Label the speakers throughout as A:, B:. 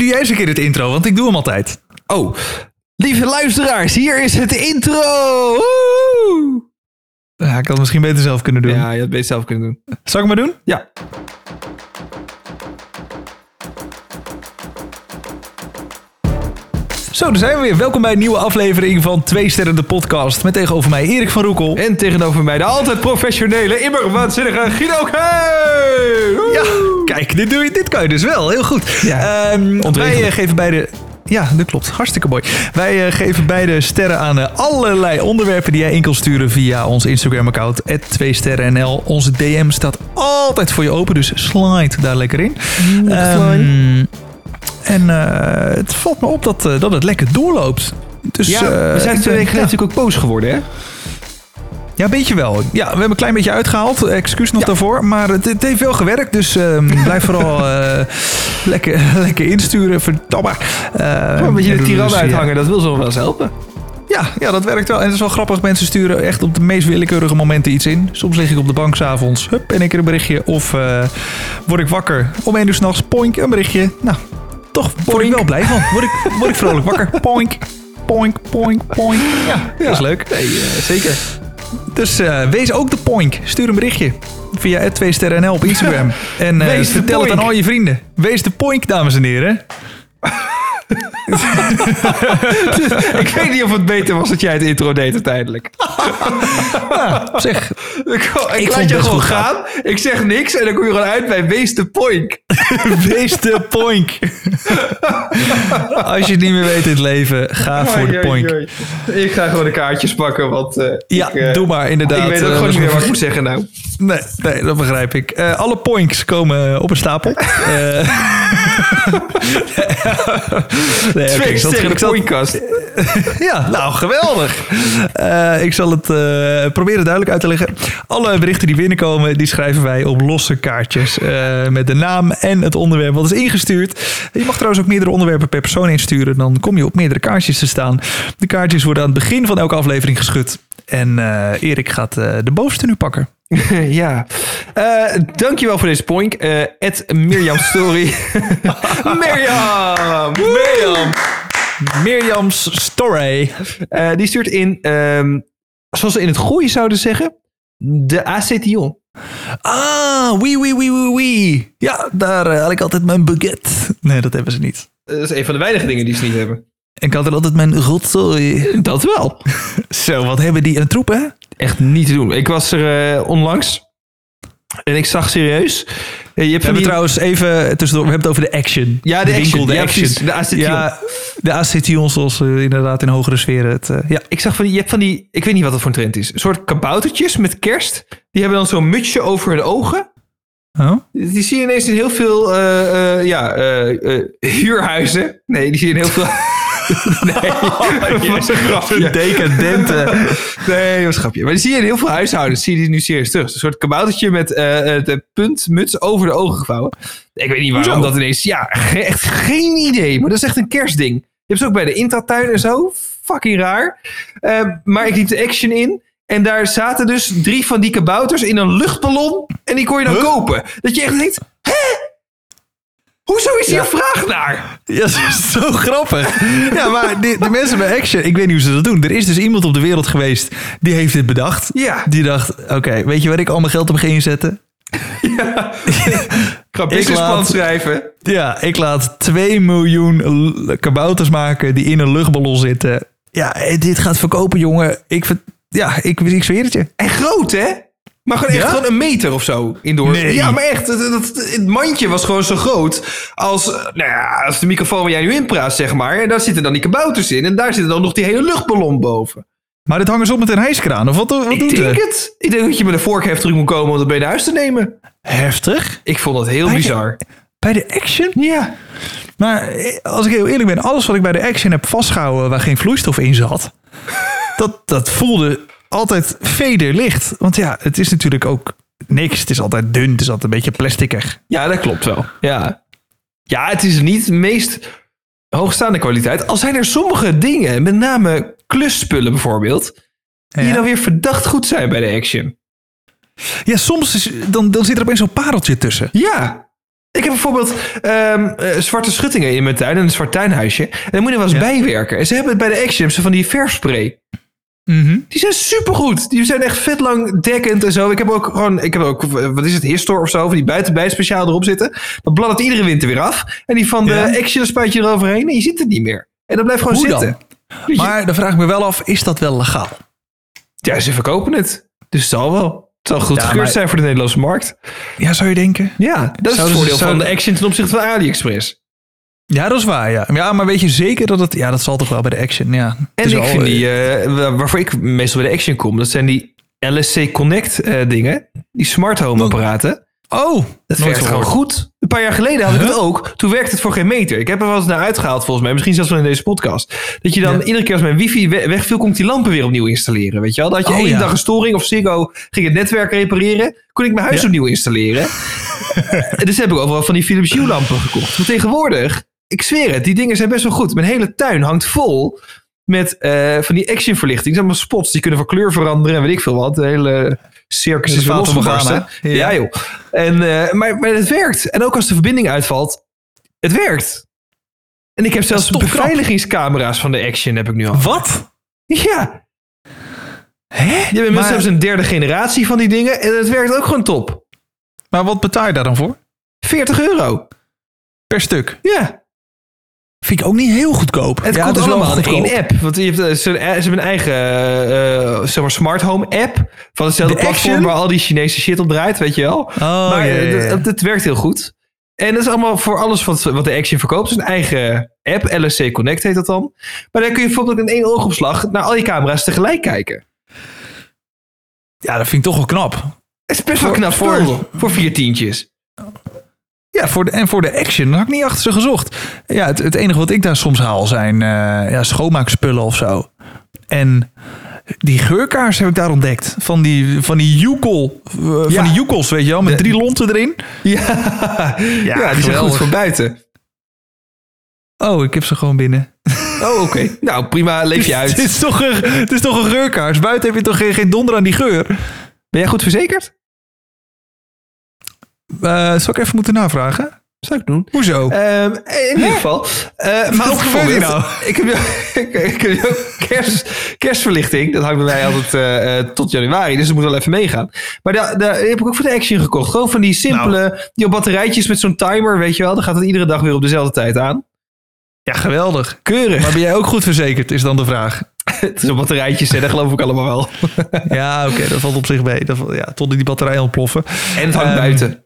A: doe jij eens een keer het intro, want ik doe hem altijd.
B: Oh, lieve luisteraars, hier is het intro.
A: Ja, ik had het misschien beter zelf kunnen doen.
B: Ja, je had het beter zelf kunnen doen.
A: Zal ik maar doen?
B: Ja.
A: Zo, daar zijn we weer. Welkom bij een nieuwe aflevering van Twee Sterren de podcast. Met tegenover mij Erik van Roekel.
B: En tegenover mij de altijd professionele, immer waanzinnige Guido!
A: Ja, kijk, dit, doe je, dit kan je dus wel. Heel goed.
B: Ja,
A: Ehm, wij eh, geven beide... Ja, dat klopt. Hartstikke mooi. Wij eh, geven beide sterren aan eh, allerlei onderwerpen die jij in kan sturen via ons Instagram-account. 2sterrennl. Onze DM staat altijd voor je open, dus slide daar lekker in. Ehm, en eh, het valt me op dat, eh, dat het lekker doorloopt. Dus,
B: Ja,
A: eh,
B: we zijn twee weken geleden natuurlijk ook boos geworden, hè?
A: Ja, een beetje wel. Ja, we hebben een klein beetje uitgehaald. Excuus nog daarvoor. Maar het, het heeft wel gewerkt. Dus ehm, blijf vooral lekker, lekker insturen. Verdamme. Eh,
B: een beetje de
A: dus,
B: tiran
A: ja.
B: uithangen, dat wil zo wel eens helpen.
A: Ja, ja, dat werkt wel. En het is wel grappig. Mensen sturen echt op de meest willekeurige momenten iets in. Soms lig ik op de bank s'avonds. Hup, en ik een berichtje. Of word ik wakker om één uur s'nachts. Poink, een berichtje. Nou, toch word ik wel blij van. Word ik, word ik vrolijk wakker. Poink, poink, poink, poink. Ja, dat is leuk.
B: Nee, eh, zeker.
A: Dus eh, wees ook de poink. Stuur een berichtje via 2 sterrennl op Instagram. En
B: Wees de
A: vertel het aan al je vrienden. Wees de poink, dames en heren.
B: ik weet niet of het beter was dat jij het intro deed uiteindelijk.
A: Zich,
B: Ik, ik, laat je gewoon gaan. Ik zeg niks en dan kom je gewoon uit bij Wees de Poink.
A: wees de poink. Als je het niet meer weet in het leven, ga voor de poink.
B: Ik ga gewoon de kaartjes pakken, want eh,
A: Ja,
B: ik, eh,
A: doe maar inderdaad.
B: ik weet ook
A: Eh,
B: gewoon niet meer wat ik moet zeggen nou.
A: Nee, nee, dat begrijp ik. Eh, alle points komen op een stapel. Eh, nee,
B: Twee
A: ik zal het-
B: pointkast.
A: Ja, nou geweldig. Eh, ik zal het proberen duidelijk uit te leggen. Alle berichten die binnenkomen, die schrijven wij op losse kaartjes. met de naam en het onderwerp wat is ingestuurd. Je mag trouwens ook meerdere onderwerpen per persoon insturen. Dan kom je op meerdere kaartjes te staan. De kaartjes worden aan het begin van elke aflevering geschud. En Erik gaat de bovenste nu pakken.
B: ja. Eh, dankjewel voor deze poink. Eh Ed Mirjam Story. Mirjam!
A: Mirjam. Mirjam's story.
B: Eh, die stuurt in, ehm, zoals ze in het goeie zouden zeggen, de Acetion.
A: Ah, oui, oui, oui, oui, oui. Ja, daar had ik altijd mijn baguette. Nee, dat hebben ze niet.
B: Dat is een van de weinige dingen die ze niet hebben.
A: Ik had er altijd mijn rotzooi.
B: Dat wel.
A: Zo, wat hebben die een troep, hè?
B: Echt niet te doen. Ik was er eh, onlangs en ik zag serieus. eh, je hebt
A: We hebben
B: die,
A: trouwens even tussendoor, we hebben het over de action.
B: Ja, de
A: winkel,
B: Action.
A: de
B: Ja,
A: action.
B: precies, de Acetion.
A: Ja, de acetion, zoals eh, inderdaad in hogere sferen het... ja.
B: ik zag van die, je hebt van die, ik weet niet wat dat voor een trend is. Een soort kaboutertjes met kerst. Die hebben dan zo'n mutsje over hun ogen.
A: Oh?
B: Die zie je ineens in heel veel ja, huurhuizen. Nee, die zie je in heel veel... nee, was een grapje.
A: Decadente.
B: Nee, was een grapje. Maar die zie je in heel veel huishoudens. Zie je die nu serieus terug. Een soort kaboutertje met eh, eh, de puntmuts over de ogen gevouwen. Ik weet niet waarom
A: Hoezo?
B: dat ineens... Ja, ge- echt geen idee. Maar dat is echt een kerstding. Je hebt ze ook bij de intratuin en zo. Fucking raar. Eh, maar ik liep de action in. En daar zaten dus drie van die kabouters in een luchtballon. En die kon je dan
A: Huh?
B: kopen. Dat je echt denkt... Hè? Hoezo is hier
A: Ja.
B: vraag naar?
A: Ja, dat is zo grappig. Ja, maar die, de mensen bij Action, ik weet niet hoe ze dat doen. Er is dus iemand op de wereld geweest die heeft dit bedacht.
B: Ja.
A: Die dacht, oké, weet je waar ik al mijn geld op ga inzetten?
B: Ik ga
A: Ik
B: businessplan schrijven.
A: Ja, ik laat 2 miljoen kabouters maken die in een luchtballon zitten. Ja, eh, dit gaat verkopen, jongen. Ik, ja, ik, ik zweer het je.
B: En groot, hè? Maar gewoon echt
A: Ja?
B: gewoon een meter of zo indoor.
A: Nee.
B: Ja, maar echt. Het, het, het mandje was gewoon zo groot als, nou ja, als de microfoon waar jij nu in praat, zeg maar. En daar zitten dan die kabouters in. En daar zit dan nog die hele luchtballon boven.
A: Maar dit hangen ze op met een hijskraan, of wat, wat
B: Ik
A: doet
B: denk
A: het?
B: Ik denk dat je met een vorkheft terug moet komen om dat bij naar huis te nemen.
A: Heftig.
B: Ik vond dat heel
A: Bij de-
B: bizar.
A: Bij de Action?
B: Ja.
A: Maar eh, als ik heel eerlijk ben, alles wat ik bij de Action heb vastgehouden waar geen vloeistof in zat, dat, dat voelde altijd vederlicht. Want ja, het is natuurlijk ook niks. Het is altijd dun, het is altijd een beetje plasticig.
B: Ja, dat klopt wel. Ja. Ja, het is niet de meest hoogstaande kwaliteit. Al zijn er sommige dingen, met name klusspullen bijvoorbeeld, die
A: Ja.
B: dan weer verdacht goed zijn bij de Action.
A: Ja, soms is, dan, dan zit er opeens zo'n pareltje tussen.
B: Ja. Ik heb bijvoorbeeld ehm, eh, zwarte schuttingen in mijn tuin en een zwart tuinhuisje. En daar moet je wel eens
A: Ja.
B: bijwerken. En ze hebben het bij de Action ze van die verfspray.
A: Mhm.
B: Die zijn supergoed. Die zijn echt vet lang dekkend en zo. Ik heb ook gewoon, ik heb ook, wat is het, Histor of zo, van die buitenbij speciaal erop zitten. Dat bladdert iedere winter weer af. En die van de
A: Ja.
B: Action spuit je eroverheen en je ziet het niet meer. En dat blijft gewoon
A: Hoe dan?
B: zitten. Je-
A: Maar dan vraag ik me wel af, is dat wel legaal?
B: ja, ze verkopen het. Dus het zal wel. Het zal goed
A: Ja,
B: gekeurd
A: maar-
B: zijn voor de Nederlandse markt.
A: Ja, zou je denken?
B: Ja, dat is
A: Zouden
B: het
A: ze-
B: voordeel van de Action ten opzichte van AliExpress.
A: Ja, dat is waar, ja. Ja, maar weet je zeker dat het... Ja, dat zal toch wel bij de Action, ja.
B: En ik
A: wel,
B: vind die,
A: eh,
B: eh, waar- waarvoor ik meestal bij de Action kom, dat zijn die LSC Connect eh, dingen. Die smart home apparaten.
A: Oh,
B: Dat werkt gewoon goed. Een paar jaar geleden had ik het ook. Toen werkte het voor geen meter. Ik heb er wel eens naar uitgehaald volgens mij. Misschien zelfs wel in deze podcast. Dat je dan
A: Ja.
B: iedere keer als mijn wifi we- wegviel, kon ik die lampen weer opnieuw installeren. Weet je wel? Dat had je
A: Oh,
B: één
A: ja.
B: dag een storing of Ziggo ging het netwerk repareren. Kon ik mijn huis
A: Ja.
B: opnieuw installeren. dus heb ik overal van die Philips Hue lampen gekocht. Maar tegenwoordig, ik zweer het, die dingen zijn best wel goed. Mijn hele tuin hangt vol met eh, van die action verlichting. allemaal spots die kunnen van kleur veranderen en weet ik veel wat. De hele circus is
A: Fata
B: losgebarsten. Ja.
A: Ja.
B: joh. En, eh, maar, maar het werkt. En ook als de verbinding uitvalt, het werkt. En ik heb zelfs beveiligingscamera's van de Action heb ik nu al.
A: Wat?
B: Ja.
A: Hè?
B: Je
A: Maar-
B: inmiddels zelfs een derde generatie van die dingen en het werkt ook gewoon top.
A: Maar wat betaal je daar dan voor?
B: 40 euro.
A: Per stuk.
B: Ja.
A: Vind ik ook niet heel goedkoop.
B: Het
A: ja,
B: komt
A: is wel
B: allemaal in één app. Want je hebt, eh, ze, ze hebben een eigen eh, zeg maar smart home app. Van hetzelfde
A: De
B: platform
A: Action?
B: waar al die Chinese shit op draait, weet je wel.
A: Oh,
B: maar eh, het werkt heel goed. En dat is allemaal voor alles wat, wat de Action verkoopt. Het is een eigen app. LSC Connect heet dat dan. Maar dan kun je bijvoorbeeld in één oogopslag naar al je camera's tegelijk kijken.
A: ja, dat vind ik toch wel knap.
B: Het is best wel knap
A: voor-
B: voor, voor vier tientjes.
A: Ja, voor de, en voor de action had ik niet achter ze gezocht. Ja, het, het enige wat ik daar soms haal zijn eh, ja, schoonmaakspullen of zo. En die geurkaars heb ik daar ontdekt. Van die, van die Joekel, eh,
B: Ja.
A: van die Joekels, weet je wel, met
B: De-
A: drie lonten erin.
B: Ja, ja, die zijn goed voor buiten.
A: Oh, ik heb ze gewoon binnen.
B: Oh, oké. Nou, prima. Leef je
A: Het
B: uit.
A: is toch een, het is toch een geurkaars. Buiten heb je toch geen, geen donder aan die geur.
B: Ben jij goed verzekerd?
A: Eh zou ik even moeten navragen?
B: Zou ik doen.
A: Hoezo?
B: Ehm, in ieder geval. eh, maar
A: Wat
B: ook bijvoorbeeld- Ik heb, ik, ik heb ook kerst, kerstverlichting. Dat hangt bij mij altijd eh, tot januari. Dus dat moet wel even meegaan. Maar daar, daar heb ik ook voor de Action gekocht. Gewoon van die simpele...
A: Nou.
B: Die op batterijtjes met zo'n timer, weet je wel. Dan gaat het iedere dag weer op dezelfde tijd aan.
A: ja, geweldig.
B: Keurig.
A: Maar ben jij ook goed verzekerd, is dan de vraag.
B: het is op batterijtjes, dat geloof ik allemaal wel.
A: Ja, oké, dat valt op zich mee. Dat, ja, totdat die batterij ontploffen.
B: En het hangt
A: Ehm,
B: buiten.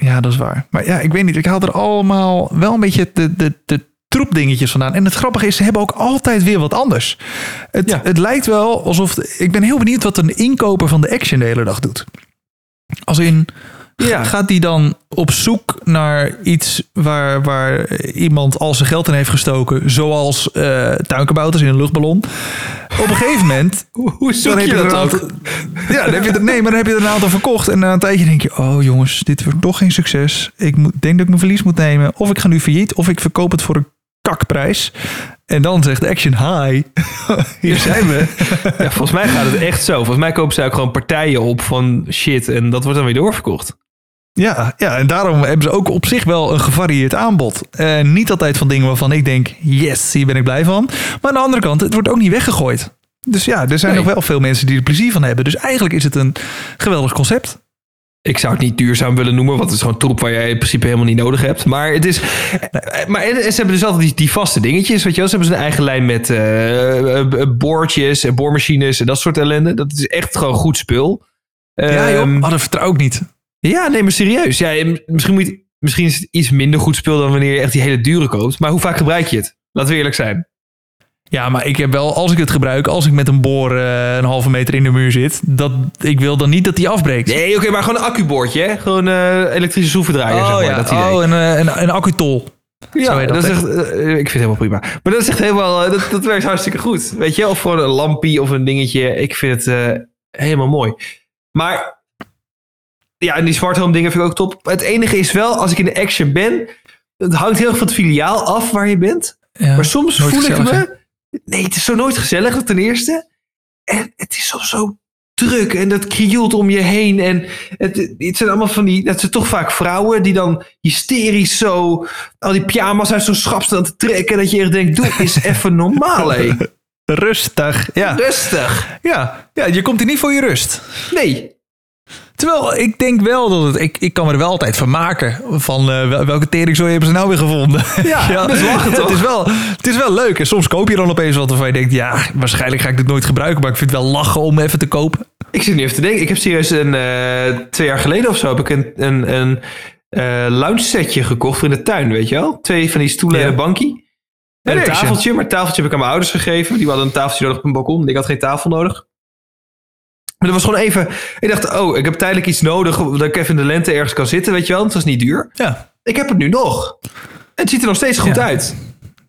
A: Ja, dat is waar. Maar ja, ik weet niet. Ik haal er allemaal wel een beetje de, de, de troepdingetjes vandaan. En het grappige is, ze hebben ook altijd weer wat anders. Het,
B: Ja.
A: het lijkt wel alsof... Ik ben heel benieuwd wat een inkoper van de Action de hele dag doet. Als in...
B: Ja.
A: Gaat die dan op zoek naar iets waar, waar iemand al zijn geld in heeft gestoken, zoals eh tuinkabouters in een luchtballon? Op een gegeven moment
B: Hoe, zoek
A: dan heb
B: je
A: je
B: dat
A: aantal, ja, dan heb je nee, maar dan heb je er een aantal verkocht. En na een tijdje denk je, oh jongens, dit wordt toch geen succes. Ik moet, denk dat ik mijn verlies moet nemen. Of ik ga nu failliet, of ik verkoop het voor een kakprijs. En dan zegt de Action, hi, hier zijn we.
B: Ja, volgens mij gaat het echt zo. Volgens mij kopen ze ook gewoon partijen op van shit. En dat wordt dan weer doorverkocht.
A: Ja, ja, en daarom hebben ze ook op zich wel een gevarieerd aanbod. Eh, niet altijd van dingen waarvan ik denk, yes, hier ben ik blij van. Maar aan de andere kant, het wordt ook niet weggegooid. Dus ja, er zijn
B: Nee.
A: nog wel veel mensen die er plezier van hebben. Dus eigenlijk is het een geweldig concept.
B: Ik zou het niet duurzaam willen noemen, want het is gewoon troep waar jij in principe helemaal niet nodig hebt. Maar het is. Maar en, en ze hebben dus altijd die, die vaste dingetjes, weet je wel. Ze hebben een eigen lijn met eh, eh, boortjes en boormachines en dat soort ellende. Dat is echt gewoon goed spul.
A: Ja joh,
B: Ehm,
A: dat vertrouw ik niet.
B: Ja, nee, maar serieus. Ja, en misschien, moet je, misschien is het iets minder goed spul dan wanneer je echt die hele dure koopt. Maar hoe vaak gebruik je het? Laten we eerlijk zijn.
A: Ja, maar ik heb wel, als ik het gebruik, als ik met een boor eh, een halve meter in de muur zit, dat ik wil dan niet dat die afbreekt.
B: Nee, oké, maar gewoon een accuboordje, hè? Gewoon eh elektrische schroevendraaier, zeg
A: oh
B: maar.
A: ja,
B: dat idee.
A: oh, een, eh, een, een accutol.
B: Ja, dat,
A: dat,
B: is echt, ik vind het helemaal prima. Maar dat is echt helemaal, dat, dat werkt hartstikke goed. Weet je, of gewoon een lampie of een dingetje. Ik vind het helemaal mooi. Maar ja, en die smart home dingen vind ik ook top. Het enige is wel, als ik in de action ben, het hangt heel erg van het filiaal af waar je bent.
A: Ja,
B: Maar soms voel ik me. Nee, het is zo nooit gezellig, ten eerste. En het is soms zo druk en dat krioelt om je heen. En het, het zijn allemaal van die, dat zijn toch vaak vrouwen die dan hysterisch zo al die pyjama's uit zo'n schap staan te trekken. Dat je echt denkt, doe eens even normaal, hé.
A: Rustig. Ja.
B: Rustig.
A: Ja. ja, je komt hier niet voor je rust.
B: Nee.
A: Terwijl ik denk wel dat het. Ik, ik kan me er wel altijd van maken. Van wel- welke teringzooi hebben ze nou weer gevonden?
B: Ja, is lachen, toch?
A: Het is, wel, het is wel leuk. En soms koop je dan opeens wat waarvan je denkt. Ja, waarschijnlijk ga ik dit nooit gebruiken. Maar ik vind het wel lachen om even te kopen.
B: Ik zit nu even te denken. Ik heb serieus een, eh, twee jaar geleden of zo heb ik een, een, een eh, lounge setje gekocht voor in de tuin, weet je wel? Twee van die stoelen
A: Ja.
B: en een bankie. En een tafeltje, maar het tafeltje heb ik aan mijn ouders gegeven. Die hadden een tafeltje nodig op een balkon. Ik had geen tafel nodig. Maar dat was gewoon even... Ik dacht, oh, ik heb tijdelijk iets nodig... dat ik even in de lente ergens kan zitten, weet je wel. Het was niet duur.
A: Ja,
B: Ik heb het nu nog. En het ziet er nog steeds goed
A: Ja.
B: uit.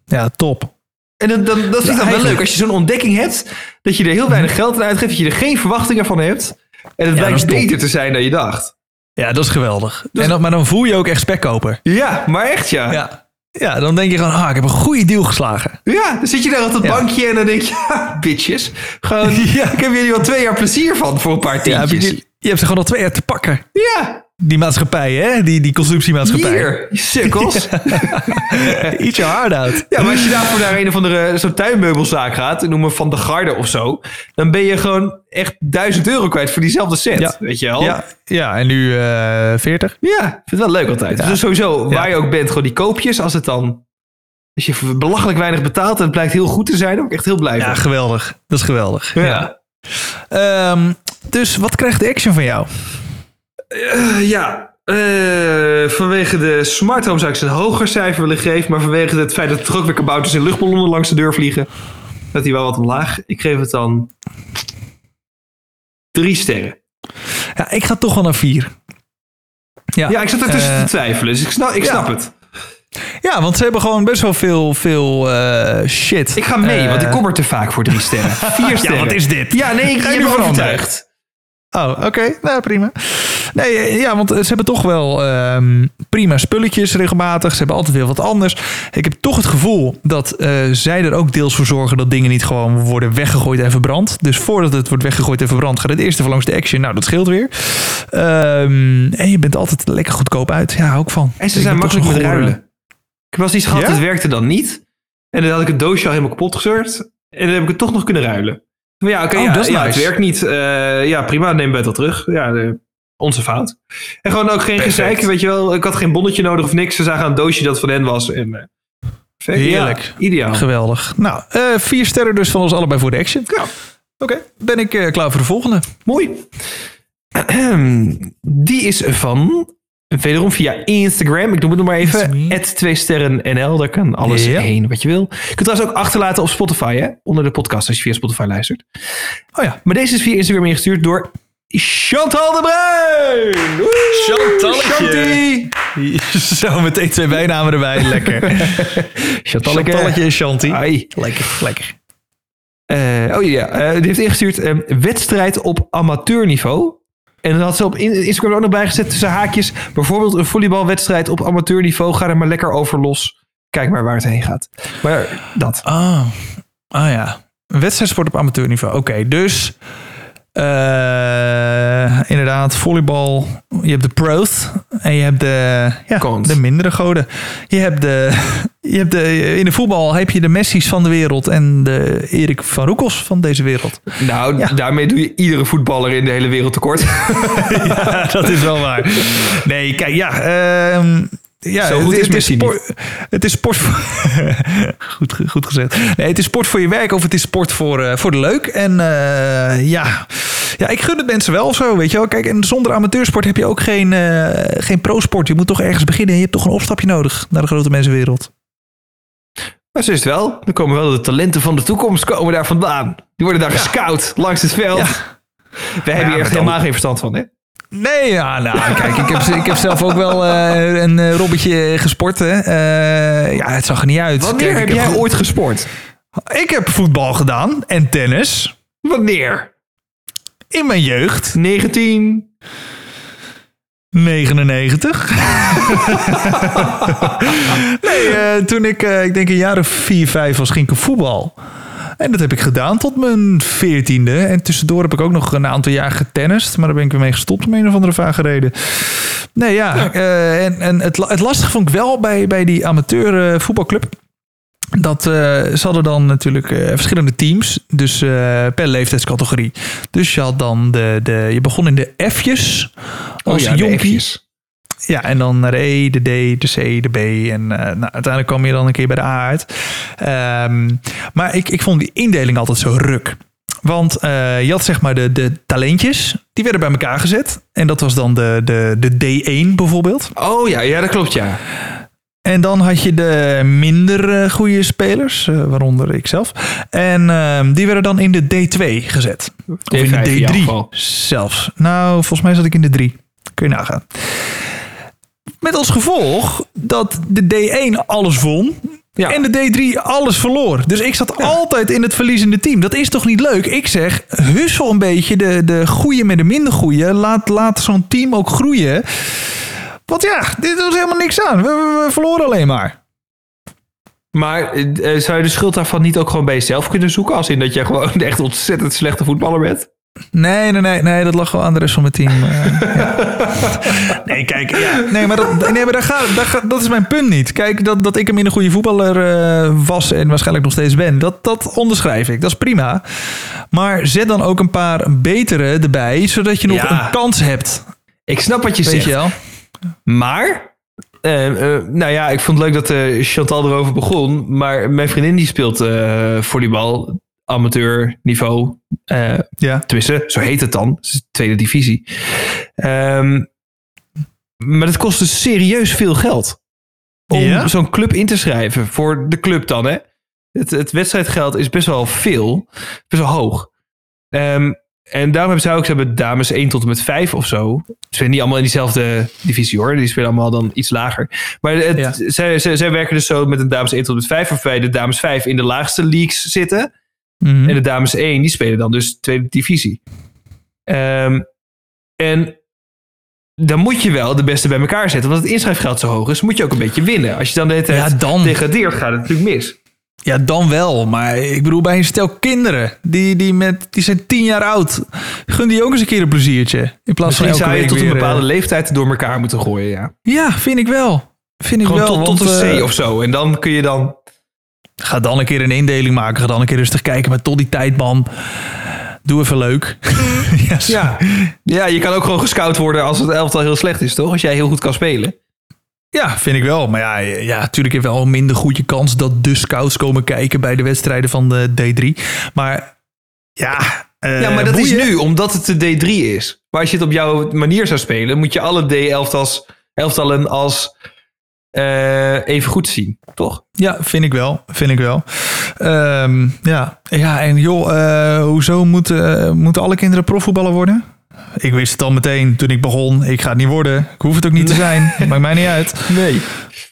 A: ja top.
B: En dan, dan, dat ik dan wel leuk. Als je zo'n ontdekking hebt... dat je er heel weinig geld aan uitgeeft... dat je er geen verwachtingen van hebt... en het
A: dat
B: blijkt
A: is
B: beter te zijn dan je dacht.
A: Ja, dat is geweldig. En dan, maar dan voel je ook echt spekkoper.
B: Ja, maar echt ja. Ja,
A: Ja. Ja, dan denk je gewoon, ah, ik heb een goede deal geslagen.
B: dan zit je daar op dat
A: Ja.
B: bankje en dan denk je, "Ha, bitches. Gewoon,
A: Ja.
B: ik heb jullie al twee jaar plezier van voor een paar
A: Ja,
B: tientjes.
A: je, je hebt ze gewoon al twee jaar te pakken.
B: Ja,
A: Die maatschappij, hè? Die, die consumptiemaatschappij.
B: hier, je sukkels.
A: Eat your heart out.
B: Ja, maar als je daarvoor naar een of andere zo'n tuinmeubelzaak gaat, noem maar Van de Garde of zo, dan ben je gewoon echt duizend euro kwijt voor diezelfde set.
A: Ja.
B: Weet je wel?
A: Ja, ja en nu eh 40.
B: Ja, ik vind het wel leuk altijd. Dus sowieso, waar je ook bent, gewoon die koopjes, als het dan... Als je belachelijk weinig betaalt en het blijkt heel goed te zijn, dan ben ik echt heel blij
A: Ja,
B: van.
A: geweldig. Dat is geweldig.
B: Ja.
A: Ehm, dus wat krijgt de action van jou?
B: Eh, ja, eh, vanwege de smart home zou ik ze een hoger cijfer willen geven. Maar vanwege het feit dat er ook weer kabouters in luchtballonnen langs de deur vliegen, dat die wel wat omlaag. Ik geef het dan drie sterren.
A: Ja, ik ga toch wel naar vier. Ja,
B: Ja, ik zat er tussen
A: eh,
B: te twijfelen, dus ik snap, ik
A: ja.
B: snap het.
A: Ja, want ze hebben gewoon best wel veel, veel shit.
B: Ik ga mee, want ik kom er te vaak voor drie sterren. Vier sterren.
A: wat is dit?
B: Ja, nee, ik
A: Ga nu
B: overtuigd.
A: Oh, oké. Nou, prima. Nee, eh, ja, want ze hebben toch wel ehm, prima spulletjes regelmatig. Ze hebben altijd weer wat anders. Ik heb toch het gevoel dat eh, zij er ook deels voor zorgen dat dingen niet gewoon worden weggegooid en verbrand. Dus voordat het wordt weggegooid en verbrand, gaat het eerst even langs de action. Nou, dat scheelt weer. Ehm, en je bent altijd lekker goedkoop uit. Ja, hou ik van.
B: En ze
A: Ik
B: zijn makkelijk met
A: gore-
B: ruilen. Ik was iets gehad,
A: Ja?
B: het werkte dan niet. En dan had ik het doosje al helemaal kapot gezeurd. En dan heb ik het toch nog kunnen ruilen. Maar ja, oké,
A: Oh,
B: ja, het werkt niet. Eh, ja, prima, neem het wel terug. Ja, de- onze fout. En gewoon ook geen gezeik, weet je wel. Ik had geen bonnetje nodig of niks. Ze zagen een doosje dat van hen was. En, eh, perfect.
A: Heerlijk.
B: Ja, ideaal.
A: Geweldig. Nou, eh, vier sterren dus van ons allebei voor de action.
B: Ja.
A: Oké, ben ik eh, klaar voor de volgende.
B: Mooi. Die is van, wederom via Instagram. Ik noem het nog maar even. Het 2 sterren NL. Daar kan alles
A: Ja.
B: heen wat je wil. Je kunt trouwens ook achterlaten op Spotify. Hè? Onder de podcast als je via Spotify luistert.
A: Oh ja.
B: Maar deze is via Instagram ingestuurd door Chantal de Bruin. Woe,
A: Chantalletje. Zo, meteen twee bijnamen erbij. Lekker. Chantalletje en Chanty.
B: Ai.
A: Lekker, lekker.
B: Eh, oh ja, eh, die heeft ingestuurd eh, wedstrijd op amateurniveau. En dan had ze op in- Instagram ook nog bijgezet tussen haakjes. Bijvoorbeeld een volleybalwedstrijd op amateurniveau. Ga er maar lekker over los. Kijk maar waar het heen gaat. Maar dat.
A: Ah, ah ja. Wedstrijdsport op amateurniveau. Oké, dus eh, inderdaad, volleybal. Je hebt de pro's en je hebt de, ja, de mindere goden. Je hebt de, je hebt de, in de voetbal heb je de Messi's van de wereld en de Erik van Roekels van deze wereld.
B: Nou,
A: Ja.
B: daarmee doe je iedere voetballer in de hele wereld tekort.
A: Ja, dat is wel waar. Nee, kijk, ja. ehm, ja,
B: Zo goed is
A: het, sport, het is sport voor... goed, goed gezegd. Nee, het is sport voor je werk of het is sport voor, eh, voor de leuk. En eh, ja... ja, ik gun het mensen wel zo, weet je wel. Kijk, en zonder amateursport heb je ook geen, eh geen pro-sport. Je moet toch ergens beginnen. Je hebt toch een opstapje nodig naar de grote mensenwereld.
B: maar zo is het wel. Dan komen wel de talenten van de toekomst komen daar vandaan. Die worden daar gescout langs het veld.
A: Ja.
B: Wij hebben hier echt helemaal geen verstand van, hè?
A: Nee, ja, nou, kijk, ik heb, ik heb zelf ook wel eh, een eh, robbetje gesport. Hè. Eh, ja, het zag er niet uit.
B: Wanneer
A: Kijk,
B: heb jij ooit gesport?
A: Ik heb voetbal gedaan en tennis
B: Wanneer?
A: in mijn jeugd.
B: 19...
A: 99. nee, eh, toen ik, eh, ik denk een jaar of 4, 5 was, ging ik op voetbal. En dat heb ik gedaan tot mijn veertiende. En tussendoor heb ik ook nog een aantal jaar getennist. Maar daar ben ik weer mee gestopt om een of andere vage reden. Nee, ja. eh, en en het, het lastige vond ik wel bij, bij die amateur voetbalclub. Dat eh, ze hadden dan natuurlijk eh, verschillende teams. Dus eh, per leeftijdscategorie. Dus je had dan de, de je begon in de F'jes als
B: Oh ja,
A: jonkie. Ja, en dan naar de E, de D, de C, de B. En nou, uiteindelijk kwam je dan een keer bij de A uit. Ehm, maar ik, ik vond die indeling altijd zo ruk. Want je had zeg maar de, de talentjes, die werden bij elkaar gezet. En dat was dan de, de, de D1 bijvoorbeeld.
B: Oh ja, ja, dat klopt ja.
A: En dan had je de minder eh, goede spelers, eh, waaronder ikzelf. En ehm, die werden dan in de D2 gezet. Of in
B: D5 in
A: de
B: jouw
A: D3
B: geval.
A: zelfs. Nou, volgens mij zat ik in de 3. Kun je nagaan. Met als gevolg dat de D1 alles won.
B: Ja.
A: En de D3 alles verloor. Dus ik zat altijd in het verliezende team. Dat is toch niet leuk? Ik zeg, hussel een beetje de, de goede met de minder goede. Laat, laat zo'n team ook groeien. Want ja, dit was helemaal niks aan. We, we- we verloren alleen maar.
B: Maar eh, eh, zou je de schuld daarvan niet ook gewoon bij jezelf kunnen zoeken? Als in dat je gewoon echt ontzettend slechte voetballer bent?
A: Nee, nee, nee, nee, dat lag wel aan de rest van mijn team. eh, ja. Nee, kijk, ja. nee, maar, dat, nee, maar daar gaat, daar gaat, dat is mijn punt niet. Kijk, dat, dat ik een minder goede voetballer was en waarschijnlijk nog steeds ben, dat, dat onderschrijf ik. Dat is prima. Maar zet dan ook een paar betere erbij, zodat je nog
B: Ja.
A: een kans hebt.
B: Ik snap wat je
A: Weet
B: zegt.
A: je wel?
B: Maar, eh, eh, nou ja, ik vond het leuk dat eh, Chantal erover begon. Maar mijn vriendin die speelt volleybal, amateur niveau.
A: Ja.
B: tenminste, zo heet het dan. Het tweede divisie. Ehm, maar dat kost dus serieus veel geld. Om
A: Ja?
B: zo'n club in te schrijven. Voor de club dan, hè. Het, het wedstrijdgeld is best wel veel. Best wel hoog. Ehm, en daarom hebben zij ook, ze hebben dames 1 tot en met 5 of zo. Ze spelen niet allemaal in diezelfde divisie hoor. Die spelen allemaal dan iets lager. Maar het,
A: Ja.
B: zij, zij, zij werken dus zo met een dames 1 tot en met 5. Waarbij de dames 5 in de laagste leagues zitten.
A: Mhm.
B: En de dames 1, die spelen dan dus tweede divisie. Ehm, en dan moet je wel de beste bij elkaar zetten. Want het inschrijfgeld zo hoog is, moet je ook een beetje winnen. Als je dan de hele tijd
A: Ja, dan.
B: degradeert, gaat het natuurlijk mis.
A: Ja, dan wel. Maar ik bedoel, bij een stel kinderen, die, die, met, die zijn tien jaar oud. Gun die ook eens een keer een pleziertje. In plaats van elke
B: zou je tot een
A: weer, eh,
B: bepaalde leeftijd door elkaar moeten gooien, ja.
A: Ja, vind ik wel. Vind ik
B: Gewoon
A: wel.
B: tot, een C
A: eh,
B: of zo. En dan kun je dan...
A: Ga dan een keer een indeling maken. Ga dan een keer rustig kijken. Maar tot die tijd, man. Doe even leuk. Ja.
B: ja, je kan ook gewoon gescout worden als het elftal heel slecht is, toch? Als jij heel goed kan spelen.
A: Ja, vind ik wel. Maar ja, ja, natuurlijk heeft wel een minder goede kans dat de scouts komen kijken bij de wedstrijden van de D3. Maar ja, eh,
B: Ja, maar dat is nu omdat het de D3 is. Maar als je het op jouw manier zou spelen, moet je alle D-elftals elftallen als eh, even goed zien, toch?
A: Ja, vind ik wel. Vind ik wel. Ehm, ja. ja, en joh, eh, hoezo moeten, moeten alle kinderen profvoetballer worden? Ik wist het al meteen toen ik begon. Ik ga het niet worden. Ik hoef het ook niet te zijn. Maakt mij niet uit.
B: Nee.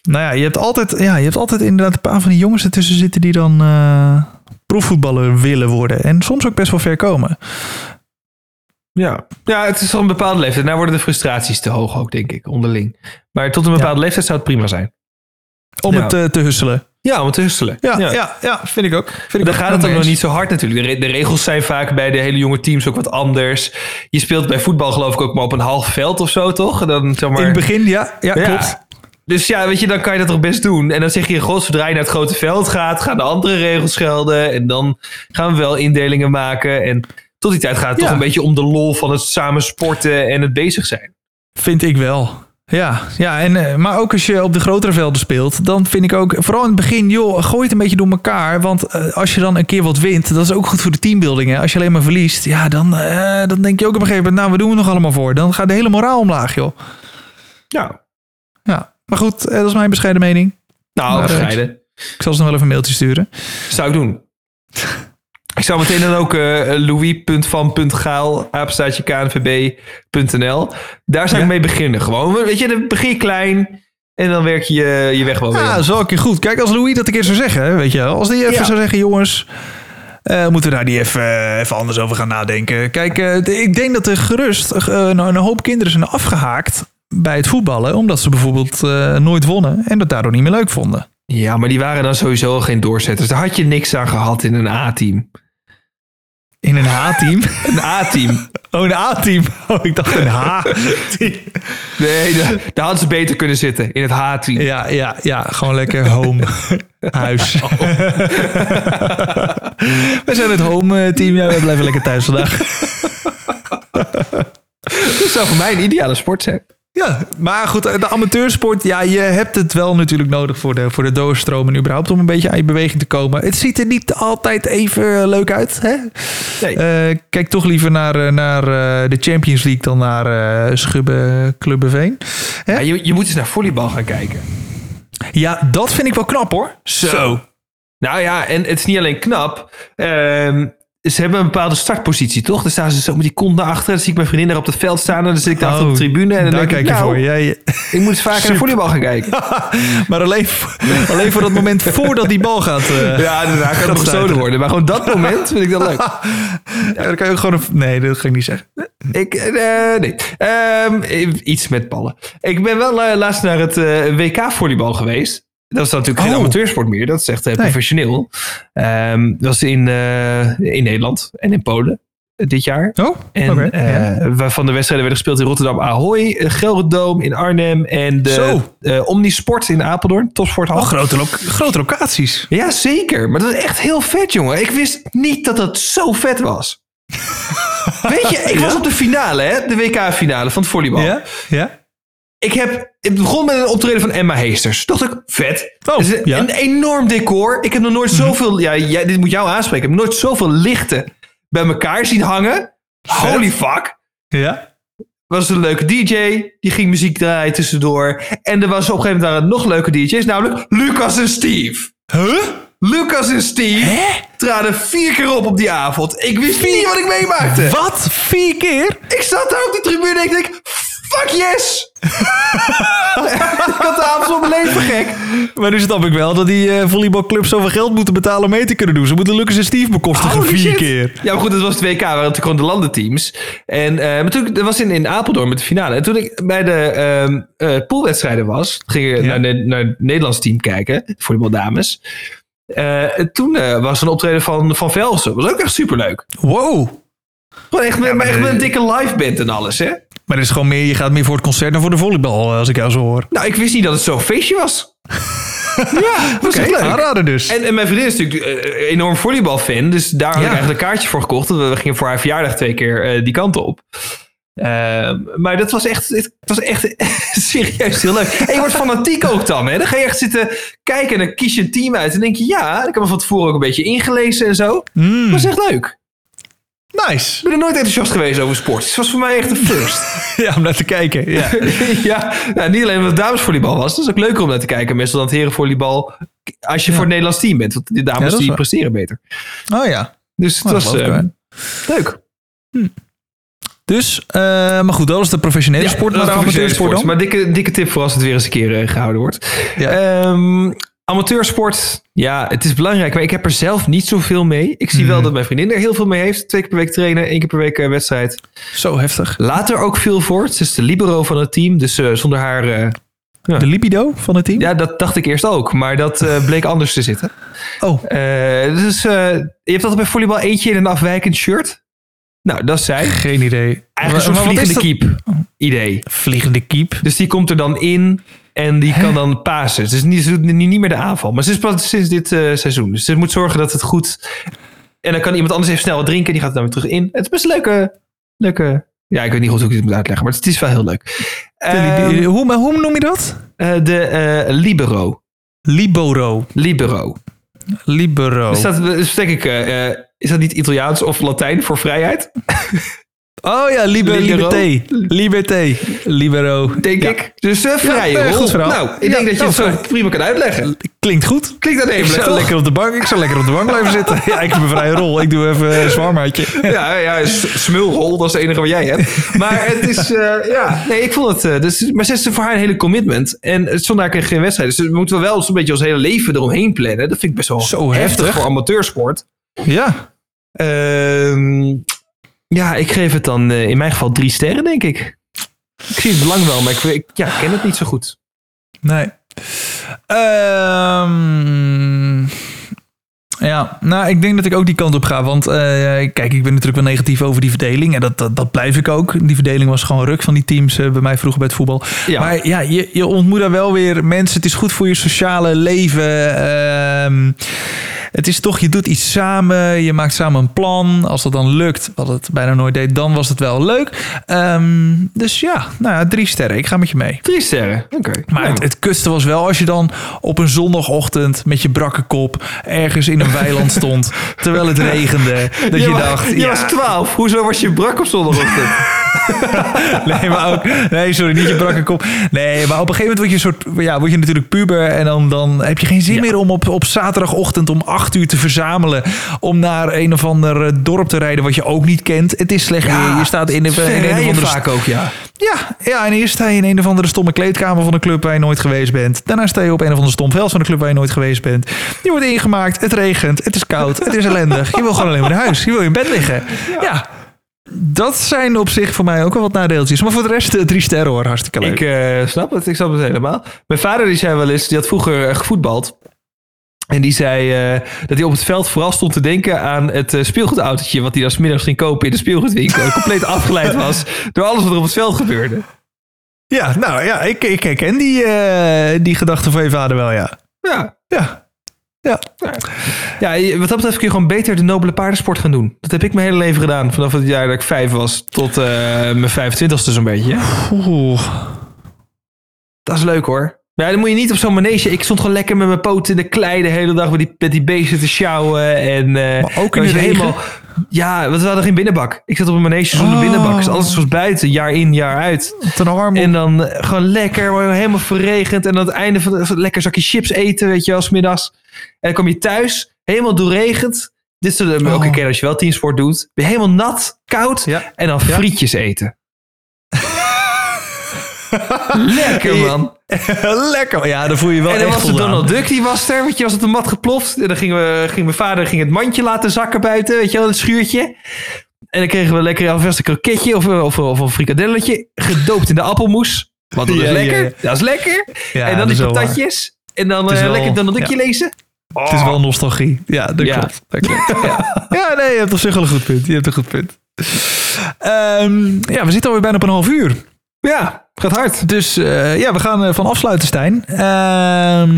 A: Nou ja, je hebt altijd, ja, je hebt altijd inderdaad een paar van die jongens ertussen zitten die dan eh profvoetballer willen worden. En soms ook best wel ver komen.
B: Ja. ja, het is al een bepaalde leeftijd. Nou worden de frustraties te hoog ook, denk ik, onderling. Maar tot een bepaalde leeftijd zou het prima zijn.
A: Om
B: Ja.
A: het te husselen.
B: Ja, om het te husselen.
A: Ja, ja. ja, vind ik ook. Vind ik
B: Dan
A: ook.
B: gaat het ook nog niet zo hard natuurlijk. De, re- de regels zijn vaak bij de hele jonge teams ook wat anders. Je speelt bij voetbal geloof ik ook maar op een half veld of zo, toch? Dan, zeg maar,
A: In het begin, ja, ja,
B: Ja.
A: klopt.
B: Dus ja, weet je, dan kan je dat toch best doen. En dan zeg je, god, zodra je naar het grote veld gaat, gaan de andere regels gelden. En dan gaan we wel indelingen maken. En tot die tijd gaat het
A: Ja.
B: toch een beetje om de lol van het samen sporten en het bezig zijn.
A: Vind ik wel. Ja, ja en, eh, maar ook als je op de grotere velden speelt, dan vind ik ook, vooral in het begin, joh, gooi het een beetje door elkaar. Want eh, als je dan een keer wat wint, dat is ook goed voor de teambuilding. Hè? Als je alleen maar verliest, ja, dan, eh, dan denk je ook op een gegeven moment, nou, we doen het nog allemaal voor. Dan gaat de hele moraal omlaag, joh.
B: Ja,
A: Ja, maar goed, dat is mijn bescheiden mening.
B: nou,
A: Maar,
B: bescheiden.
A: Ik zal ze nog wel even een mailtje sturen.
B: Zou ik doen. Ik zou meteen dan ook eh louis.van.gaal, apenstaatje knvb.nl. Daar zou
A: Ja.
B: ik mee beginnen. Gewoon, weet je, dan begin je klein en dan werk je je weg wel weer.
A: Ja, wel een keer goed. Kijk, als Louis dat een keer zou zeggen, weet je wel. Als die even
B: Ja.
A: zou zeggen, jongens, eh, moeten we daar niet even, eh, even anders over gaan nadenken. Kijk, de- ik denk dat er gerust een, een hoop kinderen zijn afgehaakt. bij het voetballen. Omdat ze bijvoorbeeld nooit wonnen en dat daardoor niet meer leuk vonden.
B: Ja, maar die waren dan sowieso geen doorzetters. Daar had je niks aan gehad in een A-team.
A: In een H-team.
B: Een A-team.
A: Oh, een A-team. Oh, ik dacht een H-team.
B: Nee, daar, hadden ze beter kunnen zitten. In het H-team.
A: Ja, ja, ja. Gewoon lekker home. Huis. We zijn het home eh, team. Ja, we blijven lekker thuis vandaag.
B: Dat zou voor mij een ideale sport zijn.
A: Ja, maar goed, de amateursport, ja, je hebt het wel natuurlijk nodig voor de, voor de doorstroom en überhaupt om een beetje aan je beweging te komen. Het ziet er niet altijd even leuk uit, hè?
B: Nee.
A: Eh, kijk toch liever naar, eh, naar eh, de Champions League dan naar eh Schubbe Clubbeveen. Hè?
B: Ja, je, je moet eens naar volleybal gaan kijken.
A: Ja, dat vind ik wel knap hoor.
B: Zo. Nou ja, en het is niet alleen knap. Ehm, ze hebben een bepaalde startpositie, toch? Dan staan ze zo met die kont naar achteren. Dan zie ik mijn vriendin daar op het veld staan. En dan zit ik daar achter op de tribune. En dan denk
A: kijk
B: ik,
A: je
B: nou,
A: voor. Jij,
B: ik moet vaker naar volleybal gaan kijken.
A: maar alleen, voor- alleen voor dat moment voordat die bal gaat. eh,
B: Ja, daarna kan het gestolen worden. Maar gewoon dat moment vind ik dat leuk.
A: Ja, dan kan je ook gewoon een, Nee, dat ga ik niet zeggen.
B: Ik, eh, nee. Ehm, iets met ballen. Ik ben wel eh, laatst naar het WK volleybal geweest. Dat is natuurlijk geen
A: Oh.
B: amateursport meer. Dat is echt eh,
A: Nee.
B: professioneel. Ehm, dat was in, eh, in Nederland en in Polen eh, dit jaar.
A: Oh,
B: En
A: oké. ja.
B: waarvan de wedstrijden werden gespeeld in Rotterdam Ahoy, Gelredome in Arnhem en de Omnisport in Apeldoorn, topsporthal.
A: Oh, grote, lo- grote locaties.
B: Ja, zeker. Maar dat is echt heel vet, jongen. Ik wist niet dat dat zo vet was. Weet je, ik was op de finale, hè? De WK-finale van het volleybal.
A: Ja? Ja?
B: Ik heb, het begon met een optreden van Emma Heesters. Dacht ik, vet.
A: Oh,
B: is een,
A: ja.
B: een enorm decor. Ik heb nog nooit zoveel, ja, dit moet jou aanspreken. Ik heb nooit zoveel lichten bij elkaar zien hangen. Holy fuck.
A: Ja?
B: was een leuke DJ. Die ging muziek draaien tussendoor. En er was op een gegeven moment waren nog leuke DJ's. Namelijk Lucas en Steve.
A: Huh?
B: Lucas en Steve traden vier keer op op die avond. Ik wist niet wat ik meemaakte.
A: Wat? Vier keer?
B: Ik zat daar op die tribune en ik denk... Fuck yes! ik had de avond van mijn leven gek.
A: Maar nu snap ik wel dat die eh, volleybalclubs zoveel geld moeten betalen om mee te kunnen doen. Ze moeten Lucas en Steve bekostigen
B: Holy
A: vier
B: shit.
A: keer.
B: Ja, maar goed, het was het WK, waren natuurlijk gewoon de landenteams. En eh, maar toen, dat was in, in Apeldoorn met de finale. En toen ik bij de ehm eh, poolwedstrijden was, ging ik
A: Ja.
B: naar, naar het Nederlands team kijken, volleybaldames. Eh toen eh, was er een optreden van, van Velsen. was ook echt superleuk.
A: Wow.
B: Gewoon echt, met,
A: maar
B: echt met een dikke live band en alles, hè?
A: Maar is gewoon meer, je gaat meer voor het concert dan voor de volleybal, eh, als ik jou zo hoor.
B: Nou, ik wist niet dat het zo'n feestje was. ja, dat was echt leuk.
A: aanrader dus.
B: En, en mijn vriendin is natuurlijk eh, enorm volleybalfan. Dus daar had
A: Ja.
B: ik eigenlijk een kaartje voor gekocht. We gingen voor haar verjaardag twee keer eh, die kant op. Maar dat was echt, het was echt serieus heel leuk. En je wordt fanatiek ook dan. Hè? Dan ga je echt zitten kijken en dan kies je een team uit. En denk je, ja, ik heb me van tevoren ook een beetje ingelezen en zo.
A: Mm,
B: Dat was echt leuk.
A: Nice.
B: Ik ben er nooit enthousiast geweest over sport. Het was voor mij echt een first.
A: Ja, om naar te kijken. Ja.
B: ja, nou, niet alleen omdat het damesvolleybal was. Dat is ook leuker om naar te kijken. Meestal dan het herenvolleybal. Als je voor het Nederlands team bent. Want de dames die presteren beter.
A: Oh ja.
B: Dus het
A: Oh, dat
B: was eh,
A: wel.
B: leuk.
A: Dus, eh, maar goed, dat is de professionele sport. Maar de amateursport dan?
B: Maar dikke, dikke tip voor als het weer eens een keer eh, gehouden wordt.
A: Ja.
B: Ehm, amateursport, ja, het is belangrijk. Maar ik heb er zelf niet zoveel mee. Ik zie wel dat mijn vriendin er heel veel mee heeft. Twee keer per week trainen, één keer per week eh, wedstrijd.
A: Zo heftig.
B: Laat er ook veel voor. Ze is de libero van het team. Dus eh, zonder haar... eh,
A: De libido van het team?
B: ja, dat dacht ik eerst ook. Maar dat bleek anders te zitten.
A: Oh,
B: dus je hebt altijd bij volleybal eentje in een afwijkend shirt. Nou, dat is zij.
A: geen idee.
B: Eigenlijk een soort vliegende keep idee.
A: Vliegende keep.
B: Dus die komt er dan in en die kan dan pasen. Dus niet, ze doet niet niet meer de aanval. Maar ze is pas sinds dit eh, seizoen. Dus ze moet zorgen dat het goed... En dan kan iemand anders even snel wat drinken. Die gaat dan weer terug in. Het is best een leuke... leuke ja, ik weet niet goed hoe ik dit moet uitleggen. Maar het is wel heel leuk. Ehm,
A: hoe, maar hoe noem je dat?
B: eh, de eh, libero.
A: Libero.
B: Libero.
A: Libero.
B: Dus dat, denk ik... eh, eh, is dat niet Italiaans of Latijn voor vrijheid?
A: Oh ja, liber,
B: Libero.
A: liberté. Liberté. Libero.
B: Denk
A: Ja.
B: ik. Dus eh vrije
A: nee,
B: rol. Nou, ik
A: Ja,
B: denk dat je
A: nou,
B: het zo prima kan uitleggen.
A: Klinkt goed.
B: Klinkt dat
A: Ik
B: even,
A: zou
B: toch?
A: lekker op de bank. Ik zou lekker op de bank blijven zitten. Ja, ik heb een vrije rol. Ik doe even een zwarmaatje.
B: Ja, ja, smulrol, dat is het enige wat jij hebt. Maar het is, eh, ja, nee, ik vond het, eh, dus, maar ze is voor haar een hele commitment. En het zondag kreeg geen wedstrijd. Dus we moeten wel zo'n beetje ons hele leven eromheen plannen. Dat vind ik best wel
A: Zo
B: heftig,
A: heftig.
B: voor amateursport.
A: Ja.
B: Ehm, ja, ik geef het dan eh, in mijn geval drie sterren, denk ik. Ik zie het belang wel, maar ik, ik ja, ken het niet zo goed.
A: Nee. Ehm, ja, nou, ik denk dat ik ook die kant op ga. Want eh, kijk, ik ben natuurlijk wel negatief over die verdeling. En dat, dat, dat blijf ik ook. Die verdeling was gewoon ruk van die teams eh, bij mij vroeger bij het voetbal.
B: Ja.
A: Maar ja, je, je ontmoet daar wel weer mensen. Het is goed voor je sociale leven. Ehm, het is toch, je doet iets samen. Je maakt samen een plan. Als dat dan lukt, wat het bijna nooit deed, dan was het wel leuk. Ehm, dus ja, nou ja, drie sterren. Ik ga met je mee.
B: Drie sterren. Oké.
A: Maar
B: Nou,
A: het, het kutste was wel als je dan op een zondagochtend met je brakke kop ergens in een weiland stond, terwijl het regende. Dat je, dacht,
B: je
A: ja,
B: was 12. Hoezo was je brak op zondagochtend?
A: nee, maar ook, nee, sorry, niet je brakke kop. Nee, maar op een gegeven moment word je een soort, ja, word je natuurlijk puber en dan, dan heb je geen zin meer om op, op zaterdagochtend om acht uur te verzamelen om naar een of ander eh, dorp te rijden wat je ook niet kent. Het is slecht weer. Je staat in, een- in een of andere
B: vaak ook, ja.
A: Ja, ja, en eerst sta je in een of andere stomme kleedkamer van een club waar je nooit geweest bent. Daarna sta je op een of ander stom veld van een club waar je nooit geweest bent. Je wordt ingemaakt, het regent, het is koud, het is ellendig. Je wil gewoon alleen maar naar huis. Je wil in bed liggen. Ja. Dat zijn op zich voor mij ook wel wat nadeeltjes. Maar voor de rest eh, drie sterren hoor, hartstikke leuk.
B: Ik eh, snap het, ik snap het helemaal. Mijn vader die zei wel eens, die had vroeger gevoetbald. En die zei eh, dat hij op het veld vooral stond te denken aan het eh, speelgoedautootje... wat hij dan 's middags ging kopen in de speelgoedwinkel. En compleet afgeleid was door alles wat er op het veld gebeurde.
A: Ja, nou ja, ik, ik herken die, eh, die gedachte van je vader wel, ja.
B: Ja.
A: Ja. Ja.
B: ja, wat dat betreft kun je gewoon beter de nobele paardensport gaan doen. Dat heb ik mijn hele leven gedaan. Vanaf het jaar dat ik vijf was tot mijn 25ste zo'n beetje.
A: Oeh.
B: Dat is leuk hoor. Ja, dan moet je niet op zo'n manege. Ik stond gewoon lekker met mijn poten in de klei de hele dag met die, met die beesten te sjouwen. En, eh,
A: Maar ook in de regen?
B: Ja, want we hadden geen binnenbak. Ik zat op een manege zonder
A: Oh.
B: binnenbak. Dus alles was buiten, jaar in, jaar uit.
A: Ten arm
B: En dan eh, gewoon lekker, helemaal verregend. En aan het einde van de, lekker zakje chips eten, weet je wel, 's middags. En dan kom je thuis, helemaal doorregend. Dit is de, ook een
A: Oh.
B: keer als je wel teamsport doet. Ben je helemaal nat, koud.
A: Ja.
B: En dan frietjes eten. lekker man.
A: Lekker. Ja, dan voel je wel
B: En dan
A: echt
B: was de. Donald Duck, die was er. Weet je, was op de mat geploft. En dan ging, we, ging mijn vader ging het mandje laten zakken buiten. Weet je wel, het schuurtje. En dan kregen we lekker alvast een kroketje of, of, of een frikadelletje. Gedoopt in de appelmoes. Want dat is
A: Ja, ja,
B: lekker.
A: ja.
B: Dat is lekker.
A: Ja,
B: en dan die
A: is wel waar.
B: patatjes. En dan eh,
A: wel-
B: lekker Donald Duckje lezen.
A: Het is wel nostalgie. Ja, dat klopt. Dat klopt. Ja. ja, nee, je hebt op zich wel een goed punt. Je hebt een goed punt. Ehm, ja, we zitten alweer bijna op een half uur.
B: Ja, gaat hard.
A: Dus eh, ja, we gaan eh, van afsluiten, Stijn. Ehm,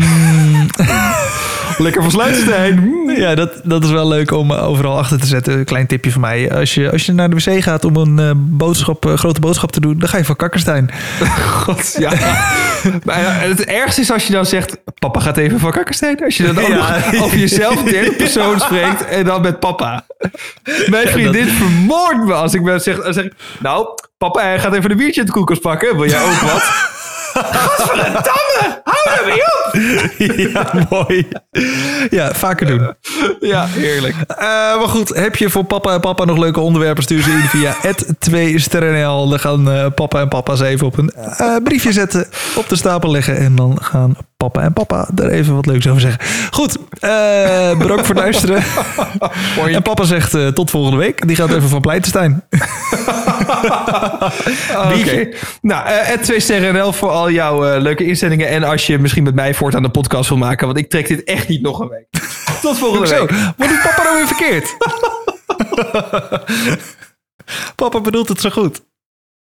B: Lekker van Sluitstein.
A: ja, dat, dat is wel leuk om eh, overal achter te zetten. Een klein tipje van mij. Als je, als je naar de wc gaat om een eh, boodschap, eh, grote boodschap te doen, dan ga je van Kakkerstein.
B: God, ja. maar het ergste is als je dan zegt... Papa gaat even van Kakkerstein. Als je dan ook
A: Ja.
B: nog over jezelf in derde persoon spreekt... en dan met papa. Mijn vriendin vermoordt me als ik me zeg, als zeg... ik, Nou, papa hij gaat even een biertje in de koelkast pakken. Wil jij ook wat? Gadverdamme! Hou er mee op!
A: ja, mooi. Ja, vaker doen.
B: Ja, heerlijk.
A: Eh, maar goed, heb je voor papa en papa nog leuke onderwerpen? Stuur ze in via het 2 sterrenl. Dan gaan eh, papa en papa ze even op een eh, briefje zetten, op de stapel leggen. En dan gaan papa en papa er even wat leuks over zeggen. Goed, bedankt voor het luisteren. En papa zegt tot volgende week. Die gaat even van Pleitenstein.
B: Oké. Nou, eh het 2 sterren voor al jouw eh, leuke inzendingen. En als je misschien met mij voortaan de podcast wil maken. Want ik trek dit echt niet nog een week. Tot volgende
A: Zo,
B: week.
A: wat doet papa nou weer verkeerd? papa bedoelt het zo goed.